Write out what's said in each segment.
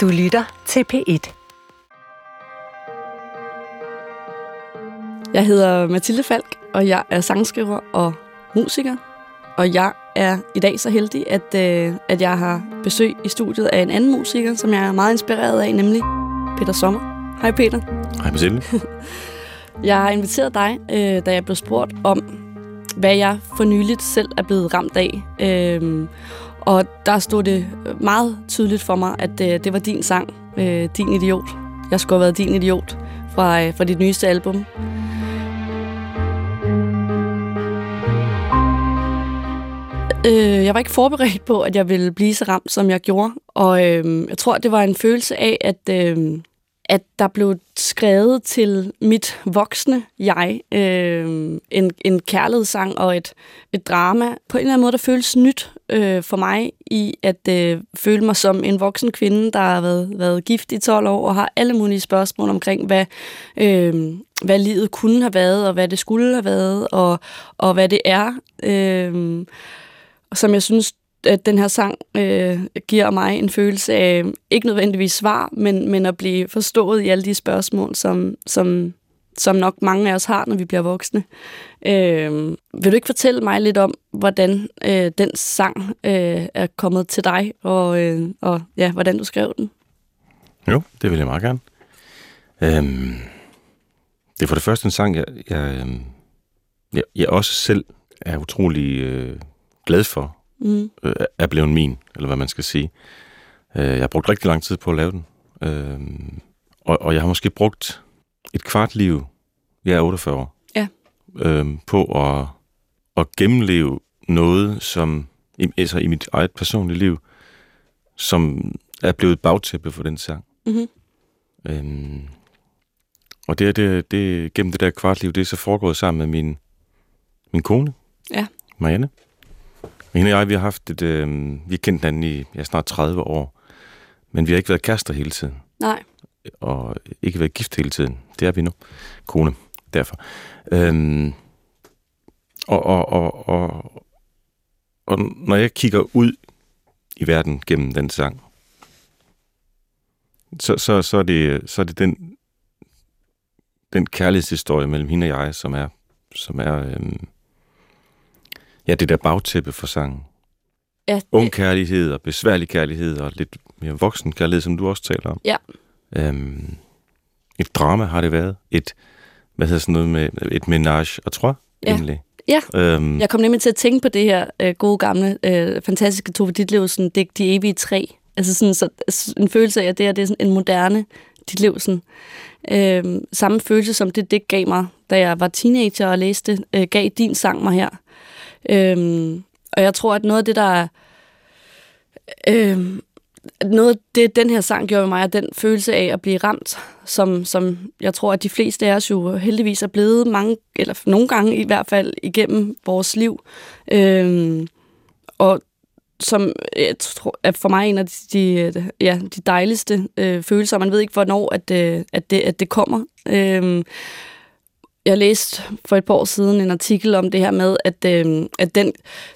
Du lytter til P1. Jeg hedder Mathilde Falk, og jeg er sangskriver og musiker. Og jeg er i dag så heldig, at, øh, at jeg har besøg i studiet af en anden musiker, som jeg er meget inspireret af, nemlig Peter Sommer. Hej Peter. Hej Mathilde. Jeg har inviteret dig, øh, da jeg blev spurgt om, hvad jeg for nyligt selv er blevet ramt af. Øh, og der stod det meget tydeligt for mig, at øh, det var din sang, øh, Din Idiot. Jeg skulle have været din idiot fra, øh, fra dit nyeste album. Øh, jeg var ikke forberedt på, at jeg ville blive så ramt, som jeg gjorde. Og øh, jeg tror, det var en følelse af, at, øh, at der blev skrevet til mit voksne jeg øh, en, en kærlighedssang og et, et drama. På en eller anden måde, der føles nyt øh, for mig i at øh, føle mig som en voksen kvinde, der har været, været gift i 12 år og har alle mulige spørgsmål omkring, hvad, øh, hvad livet kunne have været, og hvad det skulle have været, og, og hvad det er. Øh, som jeg synes, at den her sang øh, giver mig en følelse af, ikke nødvendigvis svar, men, men at blive forstået i alle de spørgsmål, som, som, som nok mange af os har, når vi bliver voksne. Øh, vil du ikke fortælle mig lidt om, hvordan øh, den sang øh, er kommet til dig, og, øh, og ja, hvordan du skrev den? Jo, det vil jeg meget gerne. Øhm, det er for det første en sang, jeg, jeg, øhm, jeg, jeg også selv er utrolig øh, glad for, mm. øh, er blevet min, eller hvad man skal sige. Øh, jeg har brugt rigtig lang tid på at lave den. Øh, og, og jeg har måske brugt et kvart liv, jeg er 48 år, ja. øh, på at, at gennemleve noget, som altså i mit eget personlige liv, som er blevet bagtæppe for den sang. Mm-hmm. Øhm, og det, det, det, gennem det der kvartliv, det er så foregået sammen med min, min kone, ja. Marianne. Hende og jeg, vi har haft et, øh, vi har kendt hinanden i ja, snart 30 år, men vi har ikke været kærester hele tiden. Nej. Og ikke været gift hele tiden. Det er vi nu. Kone, derfor. Øhm, og, og, og, og, og når jeg kigger ud i verden gennem den sang, så, så, så, er, det, så er det den, den kærlighedshistorie mellem hende og jeg, som er, som er øhm, ja, det der bagtæppe for sangen. Ja. Ung kærlighed og besværlig kærlighed og lidt mere voksen kærlighed, som du også taler om. Ja. Øhm, et drama har det været. Et, hvad hedder sådan noget med, et menage og tror ja. egentlig. Ja, øhm, jeg kom nemlig til at tænke på det her øh, gode gamle, øh, fantastiske Tove Ditlevsen digt De evige tre. Altså sådan så, en følelse af, at det her det er sådan en moderne Ditlevsen. Øh, samme følelse som det digt gav mig, da jeg var teenager og læste, øh, gav din sang mig her. Øhm, og jeg tror, at noget af det, der er... Øhm, noget af det, den her sang gjorde mig, er den følelse af at blive ramt, som, som jeg tror, at de fleste af os jo heldigvis er blevet mange, eller nogle gange i hvert fald igennem vores liv. Øhm, og som jeg tror, er for mig en af de, ja, de dejligste øh, følelser. Man ved ikke, hvornår at, øh, at, det, at det kommer. Øhm, jeg læste for et par år siden en artikel om det her med, at, øh, at den,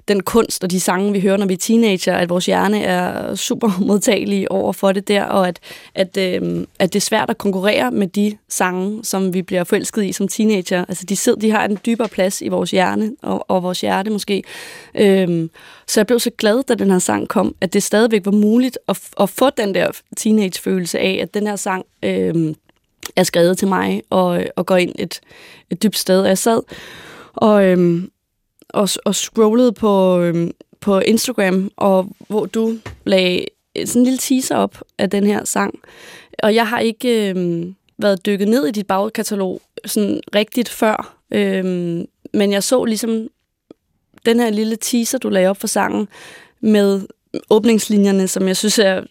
den kunst og de sange, vi hører, når vi er teenager, at vores hjerne er super modtagelig over for det der, og at, at, øh, at det er svært at konkurrere med de sange, som vi bliver forelsket i som teenager. Altså, de, sidder, de har en dybere plads i vores hjerne, og, og vores hjerte måske. Øh, så jeg blev så glad, da den her sang kom, at det stadigvæk var muligt at, at få den der teenage-følelse af, at den her sang... Øh, er skrevet til mig og, og går ind et, et dybt sted. Og jeg sad og, øhm, og, og scrollede på, øhm, på Instagram, og hvor du lagde sådan en lille teaser op af den her sang. Og jeg har ikke øhm, været dykket ned i dit bagkatalog sådan rigtigt før, øhm, men jeg så ligesom den her lille teaser, du lagde op for sangen, med åbningslinjerne, som jeg synes er,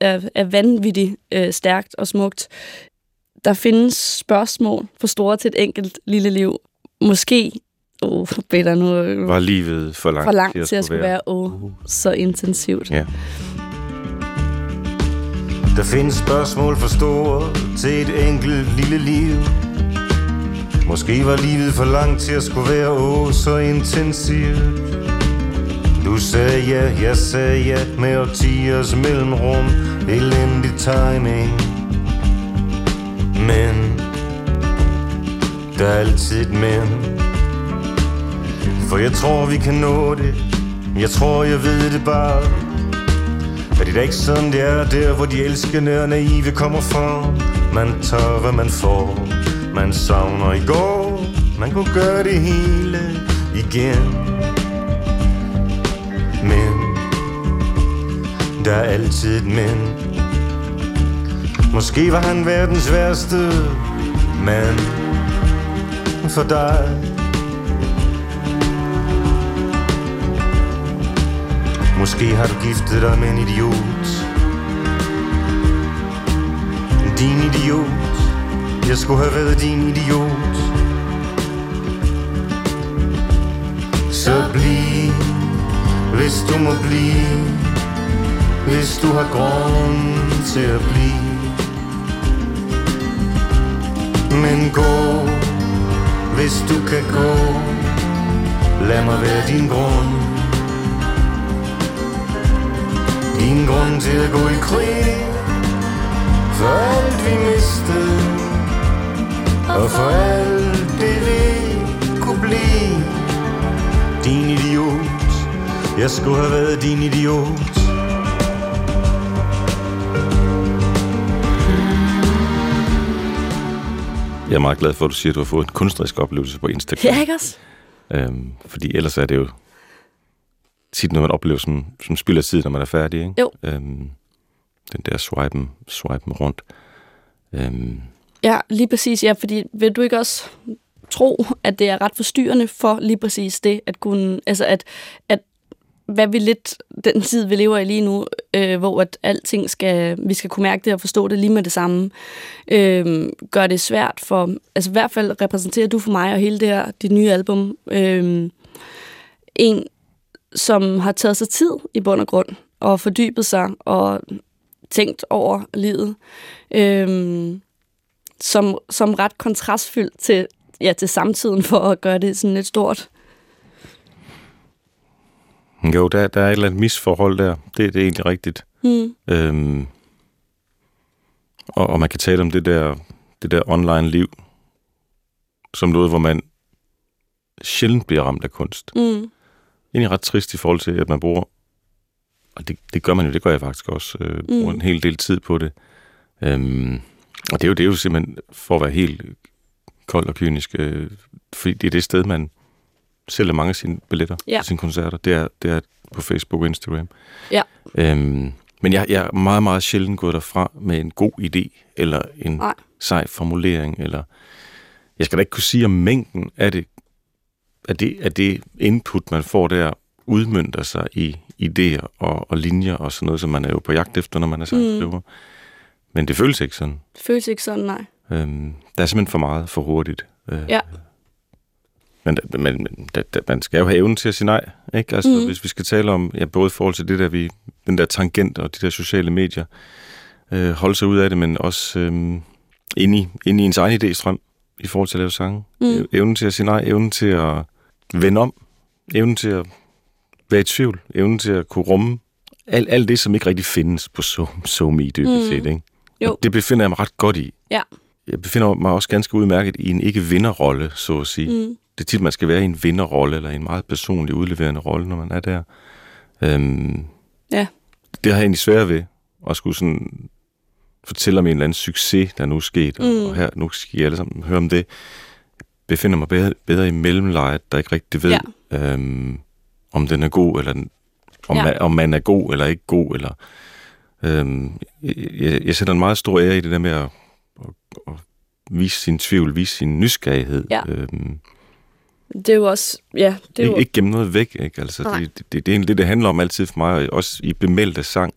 er, er vanvittigt øh, stærkt og smukt. Der findes spørgsmål for store til et enkelt lille liv. Måske oh, bedre nu. Var livet for langt, for langt til at, til at skulle være, være oh, så intensivt. Ja. Der findes spørgsmål for store til et enkelt lille liv. Måske var livet for langt til at skulle være åh, oh, så intensivt. Du sagde ja, jeg sagde ja Med årtiers mellemrum Elendig timing men Der er altid et men For jeg tror vi kan nå det Jeg tror jeg ved det bare er det da ikke sådan, det er der, hvor de elskende og naive kommer fra? Man tager, hvad man får. Man savner i går. Man kunne gøre det hele igen. Men der er altid et men. Måske var han verdens værste mand for dig. Måske har du giftet dig med en idiot. Din idiot. Jeg skulle have været din idiot. Så bliv Hvis du må blive. Hvis du har grund til at blive. Men gå Hvis du kan gå. Lad mig være din grund. Din grund til at gå i krig. For alt vi mistede. Og for alt det vi kunne blive. Din idiot. Jeg skulle have været din idiot. Jeg er meget glad for, at du siger, at du har fået en kunstnerisk oplevelse på Instagram. Ja, ikke også? Øhm, fordi ellers er det jo tit noget, man oplever som, som spilder tid, når man er færdig. Ikke? Jo. Øhm, den der swipen, swipen rundt. Øhm, Ja, lige præcis. Ja, fordi vil du ikke også tro, at det er ret forstyrrende for lige præcis det, at kunne, altså at, at hvad vi lidt, den tid vi lever i lige nu, øh, hvor at alting skal, vi skal kunne mærke det og forstå det lige med det samme, øh, gør det svært for, altså i hvert fald repræsenterer du for mig og hele det her, dit nye album, øh, en, som har taget sig tid i bund og grund, og fordybet sig og tænkt over livet, øh, som, som ret kontrastfyldt til, ja, til samtiden for at gøre det sådan lidt stort jo, der, der er et eller andet misforhold der. Det, det er egentlig rigtigt. Mm. Øhm, og, og man kan tale om det der, det der online liv som noget, hvor man sjældent bliver ramt af kunst. Mm. egentlig ret trist i forhold til, at man bruger, og det, det gør man jo, det gør jeg faktisk også, øh, bruger Mm. en hel del tid på det. Øhm, og det er, jo, det er jo simpelthen for at være helt kold og kynisk, øh, fordi det er det sted, man sælger mange af sine billetter Ja. til sine koncerter. Det er, det er på Facebook og Instagram. Ja. Øhm, men jeg, jeg er meget, meget sjældent gået derfra med en god idé, eller en Nej. sej formulering, eller jeg skal da ikke kunne sige, om mængden af det, af det, af det input, man får der, udmyndter sig i idéer og, og linjer og sådan noget, som man er jo på jagt efter, når man er sangskriver. Mm. Men det føles ikke sådan. Det føles ikke sådan, nej. Øhm, der er simpelthen for meget for hurtigt. Øh, Ja. Men, men, men da, da, man skal jo have evnen til at sige nej. Ikke? Altså, mm. Hvis vi skal tale om, ja, både i forhold til det der, vi, den der tangent og de der sociale medier, øh, holde sig ud af det, men også øh, inde, i, inde i ens egen idéstrøm i forhold til at lave sange. Mm. Evnen til at sige nej, evnen til at vende om, evnen til at være i tvivl, evnen til at kunne rumme alt, alt det, som ikke rigtig findes på so, SoMe dybest Mm. set. Ikke? Jo. Og det befinder jeg mig ret godt i. Ja. Jeg befinder mig også ganske udmærket i en ikke-vinderrolle, så at sige. Mm. Det er tit, man skal være i en vinderrolle, eller i en meget personlig udleverende rolle, når man er der. Øhm, Ja. Det har jeg egentlig svært ved, at skulle sådan fortælle om en eller anden succes, der nu er sket, mm. Og her, nu skal I alle sammen høre om det. Jeg befinder mig bedre, bedre i mellemlejet, der ikke rigtig ved, ja. øhm, om den er god, eller den, om, ja. man, om man er god eller ikke god, eller øhm, jeg, jeg sætter en meget stor ære i det der med at, at, at vise sin tvivl, vise sin nysgerrighed. Ja. Øhm, Det er jo også, ja, det er jo, ikke, ikke gemme noget væk, ikke? Altså, Nej. det, det, det, det er det, det handler om altid for mig, og også i bemeldte sang.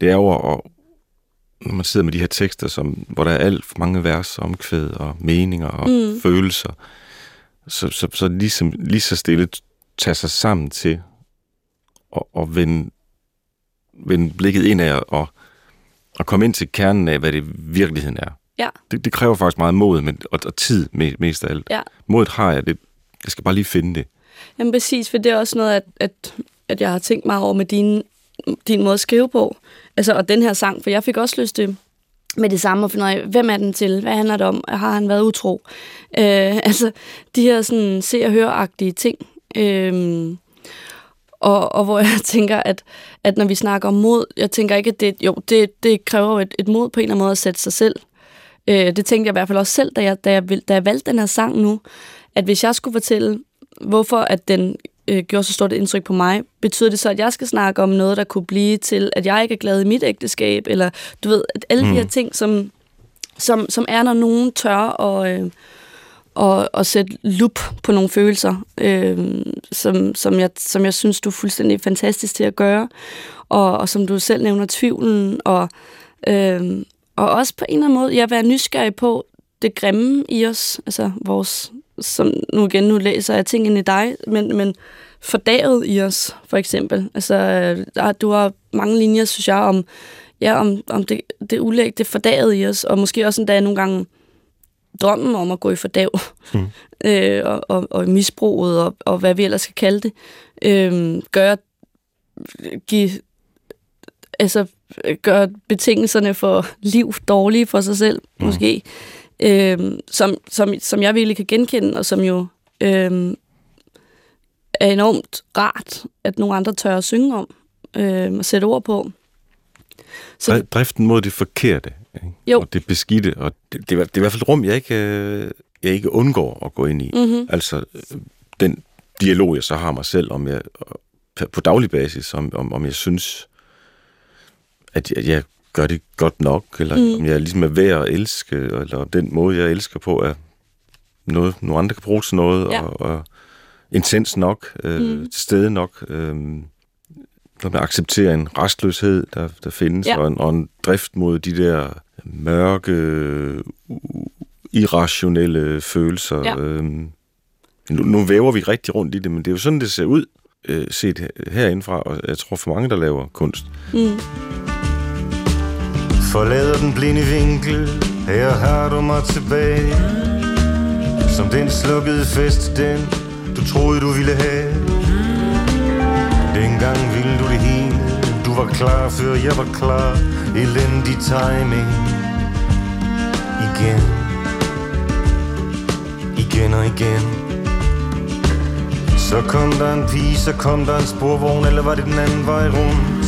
Det er jo at, når man sidder med de her tekster, som, hvor der er alt for mange vers, omkvæd og meninger og Mm. følelser, så, så, så ligesom, lige så stille tage sig sammen til at, at vende, vende blikket ind af og, og komme ind til kernen af, hvad det virkeligheden er. Ja. Det, det kræver faktisk meget mod men, og, og tid me- mest af alt. Ja. Modet har jeg, det, jeg skal bare lige finde det. Jamen præcis, for det er også noget, at, at at jeg har tænkt meget over med din, din måde at skrive på. Altså, og den her sang, for jeg fik også lyst til med det samme at finde ud af, hvem er den til? Hvad handler det om? Har han været utro? Øh, altså, de her sådan se- og høre ting. Øh, og, og hvor jeg tænker, at, at når vi snakker om mod, jeg tænker ikke, at det, jo, det, det kræver et, et mod på en eller anden måde at sætte sig selv. Øh, det tænkte jeg i hvert fald også selv, da jeg, da, jeg, da jeg valgte den her sang nu, at hvis jeg skulle fortælle, hvorfor at den øh, gjorde så stort et indtryk på mig, betyder det så, at jeg skal snakke om noget, der kunne blive til, at jeg ikke er glad i mit ægteskab, eller du ved, at alle mm. de her mm. ting, som, som, som er, når nogen tør og, øh, og, og sætte lup på nogle følelser, øh, som, som, jeg, som jeg synes, du er fuldstændig fantastisk til at gøre, og, og som du selv nævner, tvivlen, og, øh, og også på en eller anden måde, jeg være nysgerrig på det grimme i os, altså vores som nu igen, nu læser jeg ting ind i dig, men, men fordaget i os, for eksempel. Altså, der, du har mange linjer, synes jeg, om, ja, om, om det, det ulæg, det fordaget i os, og måske også endda nogle gange drømmen om at gå i fordav, mm. øh, og, og, og misbruget, og, og hvad vi ellers skal kalde det, øh, gør, give, altså, gør betingelserne for liv dårlige for sig selv, mm. måske øh, som, som, som jeg virkelig kan genkende, og som jo øh, er enormt rart, at nogle andre tør at synge om øh, og sætte ord på. Så, Driften mod det forkerte, ikke? Jo. og det beskidte, og det, det, er, det er i hvert fald et rum, jeg ikke, øh, jeg ikke undgår at gå ind i. Mm-hmm. Altså, den dialog, jeg så har mig selv, om jeg på daglig basis, om, om, om jeg synes, at jeg, jeg gør det godt nok, eller mm. om jeg ligesom er værd at elske, eller den måde, jeg elsker på, er noget, nogle andre kan bruge til noget, ja. og, og intens nok, øh, mm. til stede nok, øh, når man accepterer en restløshed, der, der findes, ja. og, en, og en drift mod de der mørke, irrationelle følelser. Ja. Øh, nu, nu væver vi rigtig rundt i det, men det er jo sådan, det ser ud, øh, set herindefra, og jeg tror for mange, der laver kunst. Mm. Forlader den blinde vinkel. Her har du mig tilbage. Som den slukkede fest Den du troede du ville have. Dengang ville du det hele. Du var klar før jeg var klar. Elendig timing. Igen. Igen og igen. Så kom der en pige, så kom der en sporvogn Eller var det den anden vej rundt?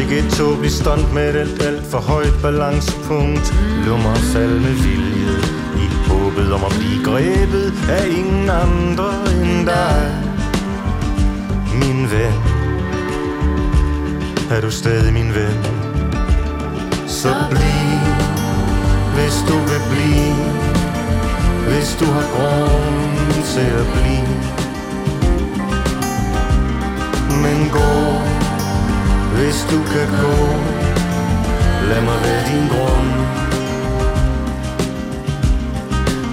Sikke et tåbeligt stunt med et alt, alt for højt balancepunkt. Lummer fald med vilje I håbet om at blive grebet af ingen andre end dig. Min ven. Er du stadig min ven? Så bliv, hvis du vil blive. Hvis du har grund til at blive. Men gå hvis du kan gå Lad mig være din grund.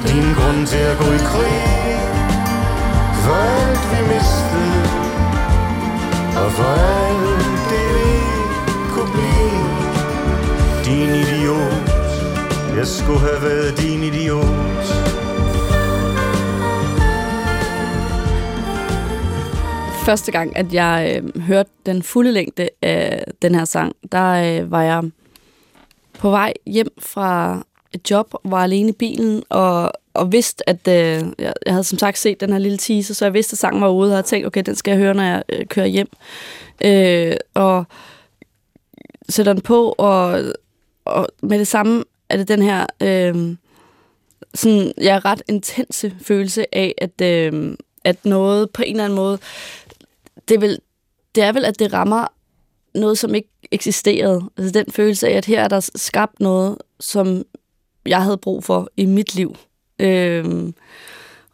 Din grund til at gå i krig. For alt vi mistede Og for alt det vi kunne blive. Din idiot Jeg skulle have været din idiot. Første gang, at jeg øh, hørte den fulde længde af den her sang, der øh, var jeg på vej hjem fra et job, var alene i bilen, og, og vidste, at øh, jeg, jeg havde som sagt set den her lille teaser, så jeg vidste, at sangen var ude, og havde tænkt, okay, den skal jeg høre, når jeg øh, kører hjem. Øh, og sætter den på, og, og med det samme er det den her øh, sådan, ja, ret intense følelse af, at, øh, at noget på en eller anden måde det, er vel, det er vel, at det rammer noget, som ikke eksisterede. Altså den følelse af, at her er der skabt noget, som jeg havde brug for i mit liv. Øhm,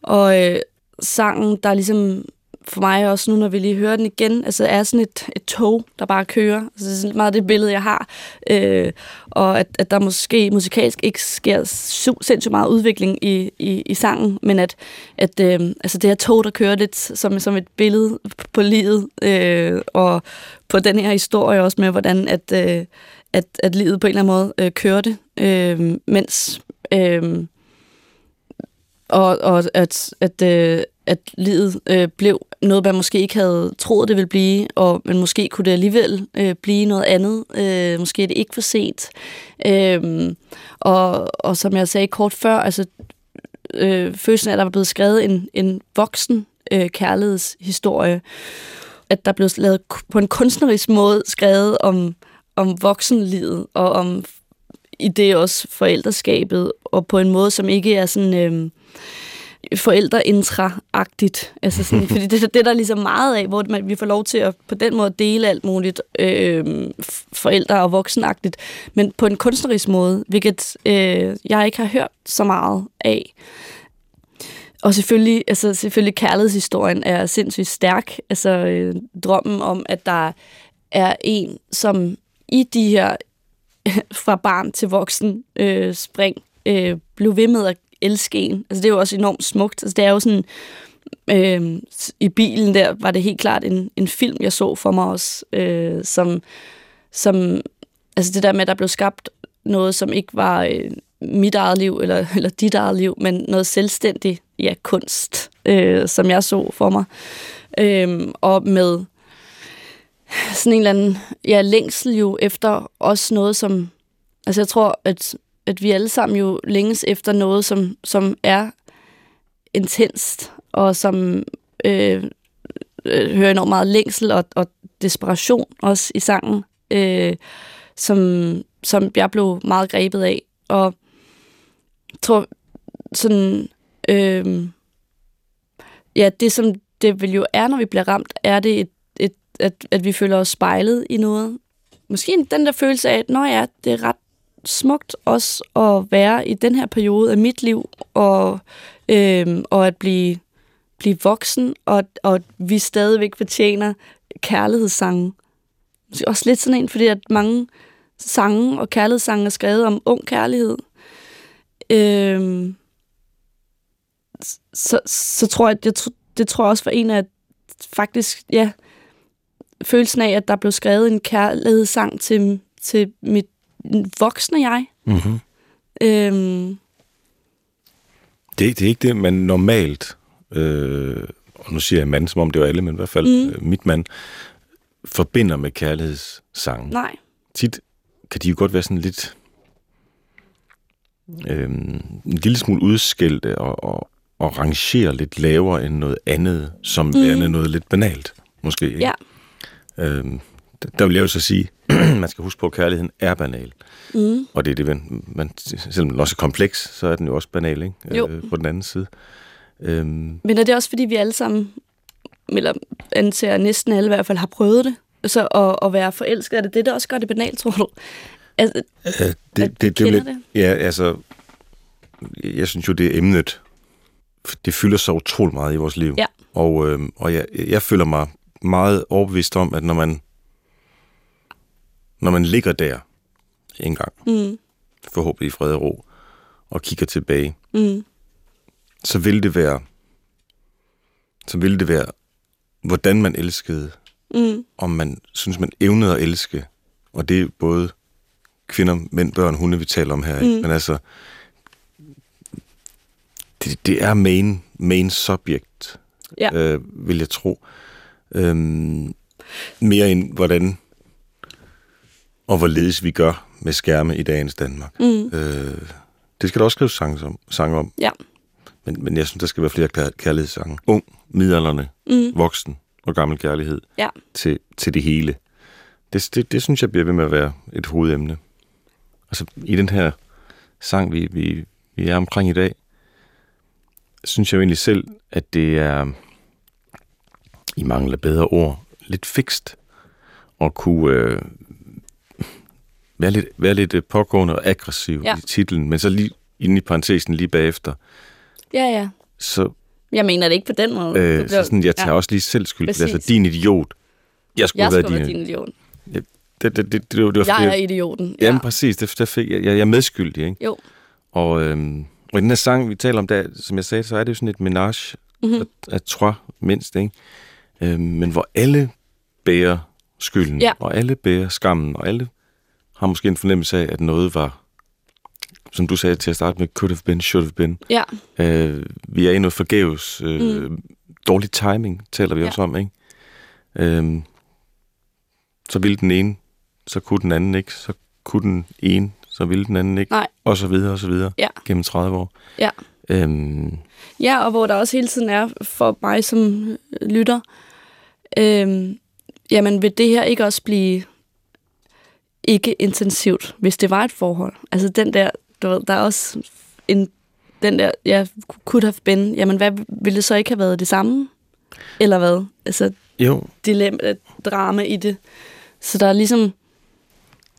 og øh, sangen, der ligesom for mig også nu, når vi lige hører den igen, altså er sådan et, et tog, der bare kører. Altså, det er sådan meget det billede, jeg har. Øh, og at, at der måske musikalsk ikke sker sindssygt meget udvikling i, i, i sangen, men at, at øh, altså det her tog, der kører lidt som, som et billede på livet, øh, og på den her historie også med, hvordan at, øh, at, at livet på en eller anden måde øh, kørte, øh, mens... Øh, og, og at, at, øh, at livet øh, blev noget, man måske ikke havde troet, det ville blive, og men måske kunne det alligevel øh, blive noget andet. Øh, måske er det ikke for sent. Øh, og, og som jeg sagde kort før, altså øh, følelsen af, at der var blevet skrevet en, en voksen øh, kærlighedshistorie, at der blev lavet på en kunstnerisk måde skrevet om, om voksenlivet, og om i det også forældreskabet, og på en måde, som ikke er sådan... Øh, forældreintra-agtigt. Altså sådan, fordi det, det er der ligesom meget af, hvor man, vi får lov til at på den måde dele alt muligt øh, forældre- og voksenagtigt, men på en kunstnerisk måde, hvilket øh, jeg ikke har hørt så meget af. Og selvfølgelig, altså selvfølgelig kærlighedshistorien er sindssygt stærk. Altså øh, drømmen om, at der er en, som i de her fra barn til voksen øh, spring øh, blev ved med at elske en. Altså, det er jo også enormt smukt. Altså, det er jo sådan... Øh, I bilen der var det helt klart en, en film, jeg så for mig også, øh, som, som... Altså, det der med, at der blev skabt noget, som ikke var øh, mit eget liv, eller, eller dit eget liv, men noget selvstændigt, ja, kunst, øh, som jeg så for mig. Øh, og med sådan en eller anden ja, længsel jo efter også noget, som... Altså, jeg tror, at at vi alle sammen jo længes efter noget, som, som er intenst, og som øh, øh, hører enormt meget længsel og, og desperation også i sangen, øh, som, som jeg blev meget grebet af. Og tror sådan... Øh, ja, det som det vil jo er, når vi bliver ramt, er det, et, et, at, at vi føler os spejlet i noget. Måske den der følelse af, at Nå ja, det er ret smukt også at være i den her periode af mit liv, og, øh, og at blive, blive voksen, og, og vi stadigvæk fortjener kærlighedssange. Også lidt sådan en, fordi at mange sange og kærlighedssange er skrevet om ung kærlighed. Øh, så, så tror jeg, det, det tror jeg også var en af faktisk, ja, følelsen af, at der blev skrevet en kærlighedssang til, til mit voksne jeg. Mm-hmm. Øhm. Det, det er ikke det, man normalt, øh, og nu siger jeg mand, som om det var alle, men i hvert fald mm. øh, mit mand, forbinder med kærlighedssangen. Nej. Tit kan de jo godt være sådan lidt øh, en lille smule udskældte og, og, og rangere lidt lavere end noget andet, som mm. er noget lidt banalt, måske. Ikke? Ja. Øh, der vil jeg jo så sige, man skal huske på, at kærligheden er banal. Mm. Og det er det, man, man, selvom den også er kompleks, så er den jo også banal, ikke? Jo. Øh, på den anden side. Øhm. Men er det også, fordi vi alle sammen, eller antager næsten alle i hvert fald, har prøvet det? Så at, at være forelsket, er det det, der også gør det banalt, tror du? Altså, øh, det, det, det, det, lidt, det? Ja, altså, jeg synes jo, det er emnet. Det fylder så utrolig meget i vores liv. Ja. Og, øh, og jeg, jeg føler mig meget overbevist om, at når man når man ligger der en gang, mm. forhåbentlig i fred og ro, og kigger tilbage, mm. så vil det være, så vil det være, hvordan man elskede, mm. om man synes, man evnede at elske, og det er både kvinder, mænd, børn, hunde, vi taler om her, mm. men altså, det, det er main, main subject, ja. øh, vil jeg tro. Øhm, mere end hvordan og hvorledes vi gør med skærme i dagens Danmark. Mm. Øh, det skal der også skrives sange om. Sange om. Ja. Men, men jeg synes, der skal være flere kær- kærlighedssange. Ung, midalderne, mm. voksen og gammel kærlighed ja. til, til det hele. Det, det, det synes jeg bliver ved med at være et hovedemne. Altså i den her sang, vi, vi, vi er omkring i dag, synes jeg jo egentlig selv, at det er, i mangel af bedre ord, lidt fikst at kunne øh, være lidt, være lidt øh, pågående og aggressiv ja. i titlen, men så lige inde i parentesen lige bagefter. Ja, ja. Så, jeg mener det ikke på den måde. Øh, så sådan, jeg tager ja. også lige selv skyld. Præcis. Altså, din idiot. Jeg skulle jeg være din, din idiot. Ja, det, det, det, det, det, det jeg er idioten. Ja. Jamen præcis, det, det fik, jeg, jeg er medskyldig. Ikke? Jo. Og, øhm, og i den her sang, vi taler om, der, som jeg sagde, så er det jo sådan et menage mm-hmm. af, af trois mindst. Ikke? Øhm, men hvor alle bærer skylden, ja. og alle bærer skammen, og alle har måske en fornemmelse af, at noget var som du sagde til at starte med, could have been, should have been. Ja, Øh, vi er i noget forgæves. Øh, mm. Dårlig timing taler vi Ja. også om, ikke? Øh, så ville den ene, så kunne den anden ikke. Så kunne den ene, så ville den anden ikke. Nej. Og så videre, og så videre. Ja. Gennem 30 år. ja. Øhm, Ja, og hvor der også hele tiden er for mig som lytter, øhm, jamen vil det her ikke også blive ikke intensivt, hvis det var et forhold? Altså den der, du ved, der er også en, den der, ja, could have been, jamen hvad ville det så ikke have været det samme? Eller hvad? Altså jo, dilemma, drama i det. Så der er ligesom,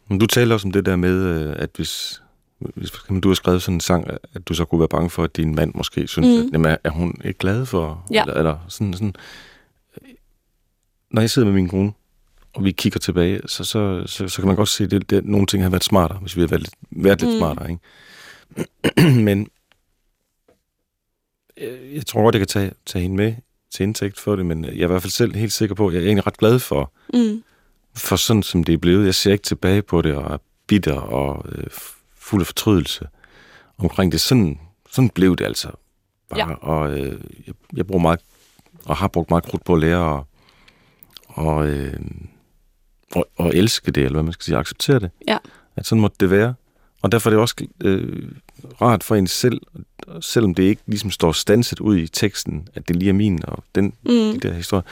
men du taler også om det der med, øh, at hvis, hvis du har skrevet sådan en sang, at du så kunne være bange for, at din mand måske synes, mm. at jamen, er- er hun ikke glad for? Ja. Eller, eller sådan, sådan. Når jeg sidder med min kone, og vi kigger tilbage, så, så, så, så kan man godt se, at det, det, nogle ting har været smartere, hvis vi har været lidt, været lidt Mm. smartere. Ikke? Men øh, jeg tror godt, jeg kan tage, tage hende med til indtægt for det, men jeg er i hvert fald selv helt sikker på, at jeg er egentlig ret glad for, mm, for sådan som det er blevet. Jeg ser ikke tilbage på det og er bitter og øh, fuld af fortrydelse omkring det. Sådan, sådan blev det altså. Bare. Ja. Og øh, jeg, jeg bruger meget, og har brugt meget krudt på at lære og, og, øh, og, og elske det, eller hvad man skal sige, acceptere det. Ja. At sådan måtte det være. Og derfor er det også øh, rart for en selv, selvom det ikke ligesom står stanset ud i teksten, at det lige er min og den, mm, de der historier,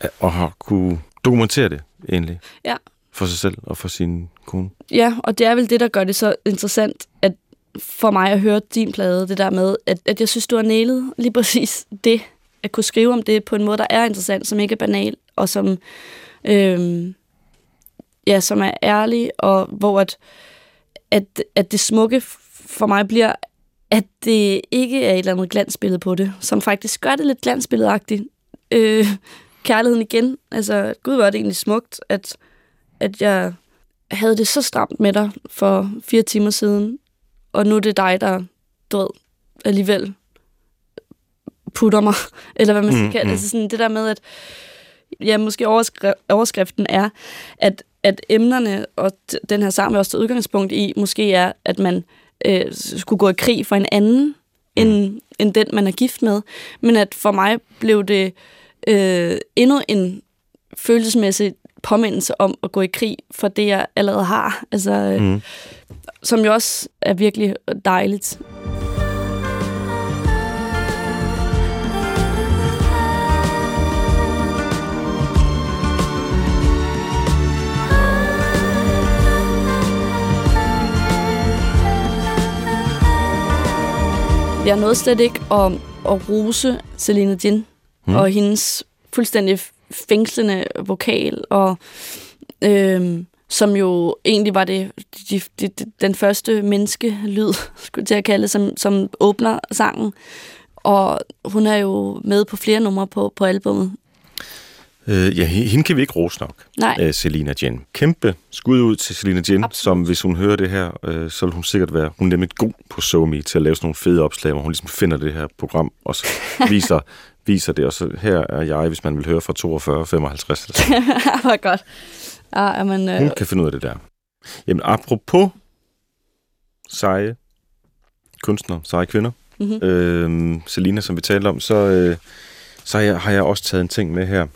at, at have kunne dokumentere det egentlig. Ja. For sig selv og for sin kone. Ja, og det er vel det, der gør det så interessant, at for mig at høre din plade, det der med, at, at jeg synes, du har nailet lige præcis det, at kunne skrive om det på en måde, der er interessant, som ikke er banal, og som, øhm, ja, som er ærlig, og hvor at, at, at det smukke for mig bliver, at det ikke er et eller andet glansbillede på det, som faktisk gør det lidt glansbilledagtigt. Øh, kærligheden igen, altså, gud, var det egentlig smukt, at, at jeg havde det så stramt med dig for fire timer siden, og nu er det dig, der, du ved, alligevel putter mig, eller hvad man skal Mm, kalde det. mm. Altså sådan det der med, at ja, måske overskri- overskriften er, at, at emnerne og den her sang vil også tage udgangspunkt i, måske er, at man øh, skulle gå i krig for en anden, end, end den, man er gift med. Men at for mig blev det øh, endnu en følelsesmæssig påmindelse om at gå i krig for det, jeg allerede har. Altså, øh, Mm. som jo også er virkelig dejligt. Jeg nåede slet ikke at, at rose Selena Jin Mm. og hendes fuldstændig fængslende vokal, og øhm, som jo egentlig var det, de, de, de, den første menneskelyd, skulle jeg til at kalde som, som åbner sangen. Og hun er jo med på flere numre på, på albummet. Øh, ja, he- hende kan vi ikke rose nok. Nej, øh, Selina Jen. Kæmpe skud ud til Selina Jen, Absolut. som hvis hun hører det her, øh, så vil hun sikkert være, hun er nemlig god på SoMe til at lave sådan nogle fede opslag, hvor hun ligesom finder det her program, og så viser, viser det, og så her er jeg, hvis man vil høre fra 42, 55, eller sådan. var godt. Ja, men, øh, hun kan finde ud af det der. Jamen, apropos seje kunstnere, seje kvinder, mm-hmm. øh, Selina, som vi talte om, så, øh, så har, jeg, har jeg også taget en ting med her.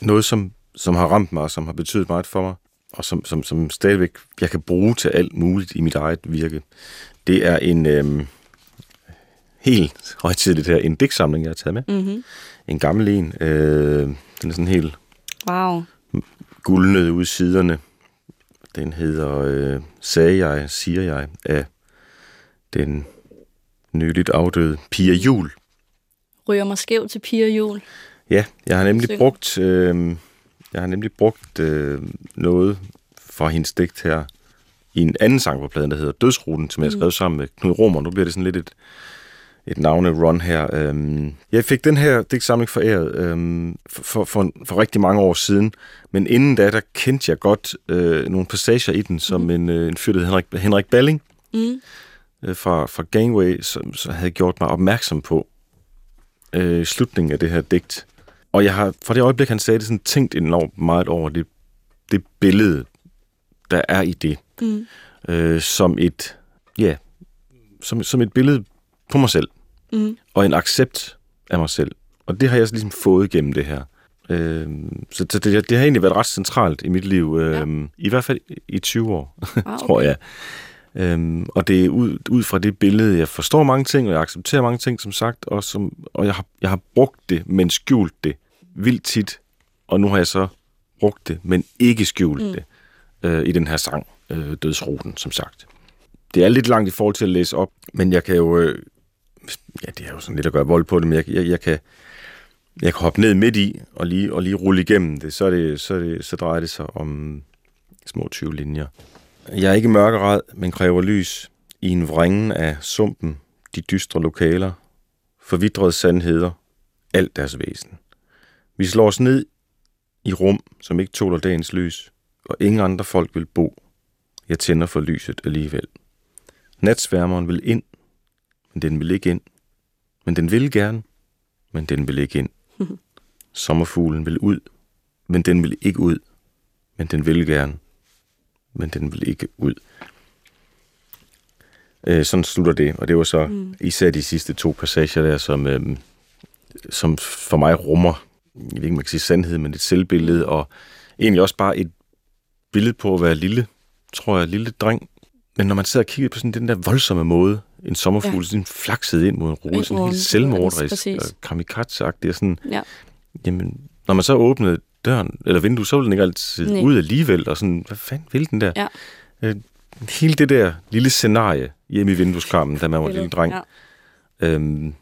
Noget, som, som har ramt mig, og som har betydet meget for mig, og som, som, som stadigvæk jeg kan bruge til alt muligt i mit eget virke. Det er en øh, helt højtidligt her, en digtsamling, jeg har taget med. Mm-hmm. En gammel en. Øh, den er sådan helt Wow. guldnet ud i siderne. Den hedder øh, Sagde jeg, siger jeg, af den nyligt afdøde Pia Jul. Ryger mig skæv til piger jul. Ja, jeg har nemlig brugt, øh, jeg har nemlig brugt øh, noget fra hendes digt her i en anden sang på pladen, der hedder Dødsruten, som jeg har skrevet sammen med Knud Romer. Nu bliver det sådan lidt et, et navne-run her. Øhm, jeg fik den her digtsamling foræret øhm, for, for, for rigtig mange år siden, men inden da, der kendte jeg godt øh, nogle passager i den, som mm. en, øh, en fyr, der Henrik, Henrik Balling Mm. øh, fra, fra Gangway, som, som havde gjort mig opmærksom på øh, slutningen af det her digt. Og jeg har, fra det øjeblik, han sagde det, sådan tænkt enormt meget over det, det billede, der er i det, Mm. øh, som et, ja, som, som et billede på mig selv, Mm. og en accept af mig selv. Og det har jeg så ligesom fået gennem det her. Øh, så det, det, det har egentlig været ret centralt i mit liv, øh, ja. i hvert fald i 20 år, Ah, tror jeg. Øhm, og det er ud, ud fra det billede, jeg forstår mange ting, og jeg accepterer mange ting, som sagt, og, som, og jeg, har, jeg har brugt det, men skjult det vildt tit. Og nu har jeg så brugt det, men ikke skjult mm. det øh, i den her sang, øh, Dødsruten, som sagt. Det er lidt langt i forhold til at læse op, men jeg kan jo... Øh, ja, det er jo sådan lidt at gøre vold på det, men jeg, jeg, jeg kan... Jeg kan hoppe ned midt i og lige, og lige rulle igennem det, så, er det, så, er det, så drejer det sig om små 20 linjer. Jeg er ikke mørkeret, men kræver lys i en vrængen af sumpen, de dystre lokaler, forvidrede sandheder, alt deres væsen. Vi slår os ned i rum, som ikke tåler dagens lys, og ingen andre folk vil bo. Jeg tænder for lyset alligevel. Natsværmeren vil ind, men den vil ikke ind. Men den vil gerne, men den vil ikke ind. Sommerfuglen vil ud, men den vil ikke ud. Men den vil gerne, men den vil ikke ud. Øh, sådan slutter det, og det var så mm. især de sidste to passager der, som, øh, som for mig rummer, jeg ved ikke, man kan sige sandhed, men et selvbillede, og egentlig også bare et billede på at være lille, tror jeg, lille dreng. Men når man sidder og kigger på sådan den der voldsomme måde, en sommerfugl ja. sådan flakset ind mod en rode, Ind sådan helt selvmorderisk og kamikaze-agtigt, og sådan, Ja. jamen, når man så åbnede døren, eller vinduet, så ville den ikke altid Nej. ud alligevel, og sådan, hvad fanden vil den der? Ja. Øh, hele det der lille scenarie hjemme i vindueskarmen, da man var en lille dreng, Ja. øhm,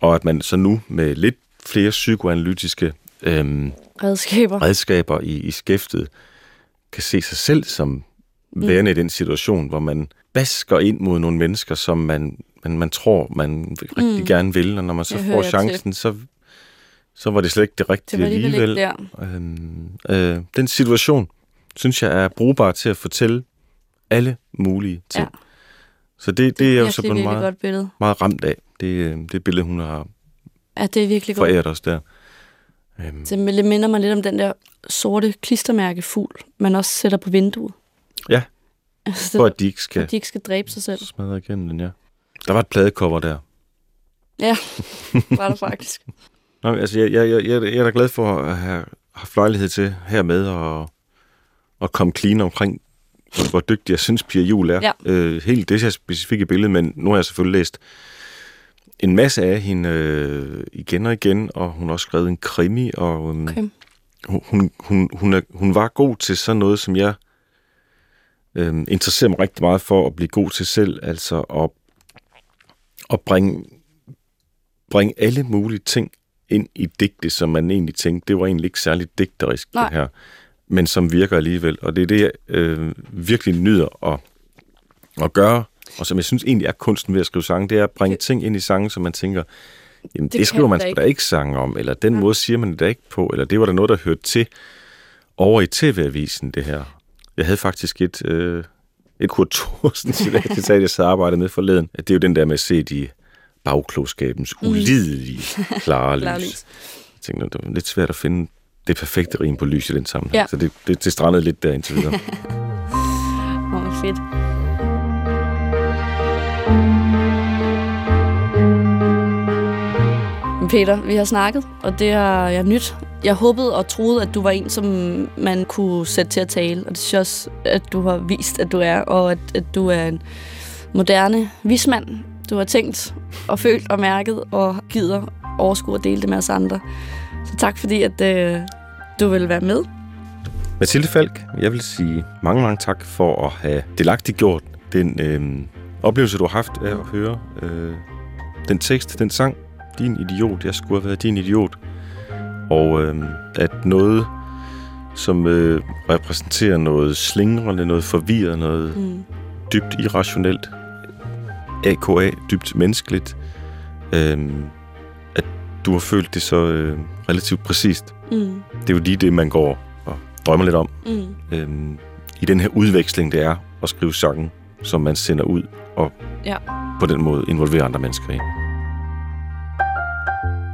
og at man så nu med lidt flere psykoanalytiske øhm, Redskaber. redskaber i, i skæftet, kan se sig selv som værende mm. i den situation, hvor man basker ind mod nogle mennesker, som man, man, man tror, man rigtig Mm. mm. gerne vil, og når man så Det får jeg chancen, så, så var det slet ikke det Det rigtige var alligevel ikke der. Øhm, øh, den situation, synes jeg, er brugbar til at fortælle alle mulige ting. Ja. Så det, det er jeg jo så virkelig meget, godt billede. meget ramt af. Det, øh, det billede, hun har Ja, det er virkelig godt. foræret os der. Øhm, Det minder mig lidt om den der sorte klistermærkefugl, man også sætter på vinduet. Ja, Altså, for det, at de ikke skal de ikke skal dræbe sig selv. smadre igennem den, ja. Der var et pladecover der. Ja, var der faktisk. Nå, altså, jeg, jeg, jeg, jeg er da glad for at have haft lejlighed til hermed at, at komme clean omkring, hvor dygtig jeg synes, Pia Juhl er. Ja. Øh, helt det her specifikke billede, men nu har jeg selvfølgelig læst en masse af hende øh, igen og igen, og hun har også skrevet en krimi, og um, Okay. hun, hun, hun, hun, er, hun var god til sådan noget, som jeg øh, interesserer mig rigtig meget for at blive god til selv, altså at, at bringe, bringe alle mulige ting ind i digte, som man egentlig tænkte, det var egentlig ikke særlig digterisk, Nej. det her, men som virker alligevel. Og det er det, jeg øh, virkelig nyder at, at gøre, og som jeg synes egentlig er kunsten ved at skrive sange, det er at bringe Det- ting ind i sange, som man tænker, jamen det, Det skriver man sgu ikke. da ikke sange om, eller den Ja. måde siger man det da ikke på, eller det var der noget, der hørte til over i TV-avisen, det her. Jeg havde faktisk et, øh, et Kurt Thorsen citat, det sagde, jeg så arbejdede med forleden. At det er jo den der med at se de bagklogskabens ulidelige klare lys. lys. Jeg tænkte, det var lidt svært at finde det perfekte rim på lys i den sammenhæng. Ja. Så det, det, det strandede lidt der indtil videre. Åh, oh, fedt. Peter, vi har snakket, og det har jeg nyt. Jeg håbede og troede, at du var en, som man kunne sætte til at tale, og det synes jeg også, at du har vist, at du er, og at, at du er en moderne vismand. Du har tænkt og følt og mærket og gider overskue at dele det med os andre. Så tak fordi, at øh, du vil være med. Mathilde Falk, jeg vil sige mange, mange tak for at have delagtiggjort den øh, oplevelse, du har haft af at høre øh, den tekst, den sang, Din idiot, jeg skulle have været din idiot. Og øh, at noget, som øh, repræsenterer noget slingrende, noget forvirret, noget Mm. dybt irrationelt, AKA, dybt menneskeligt, øh, at du har følt det så øh, relativt præcist. Mm. Det er jo lige det, man går og drømmer lidt om Mm. øhm, i den her udveksling, det er at skrive sange, som man sender ud og Ja. på den måde involverer andre mennesker i.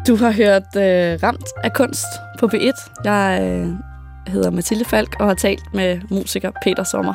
Du har hørt øh, Ramt af kunst på B1. Jeg øh, hedder Mathilde Falk og har talt med musiker Peter Sommer.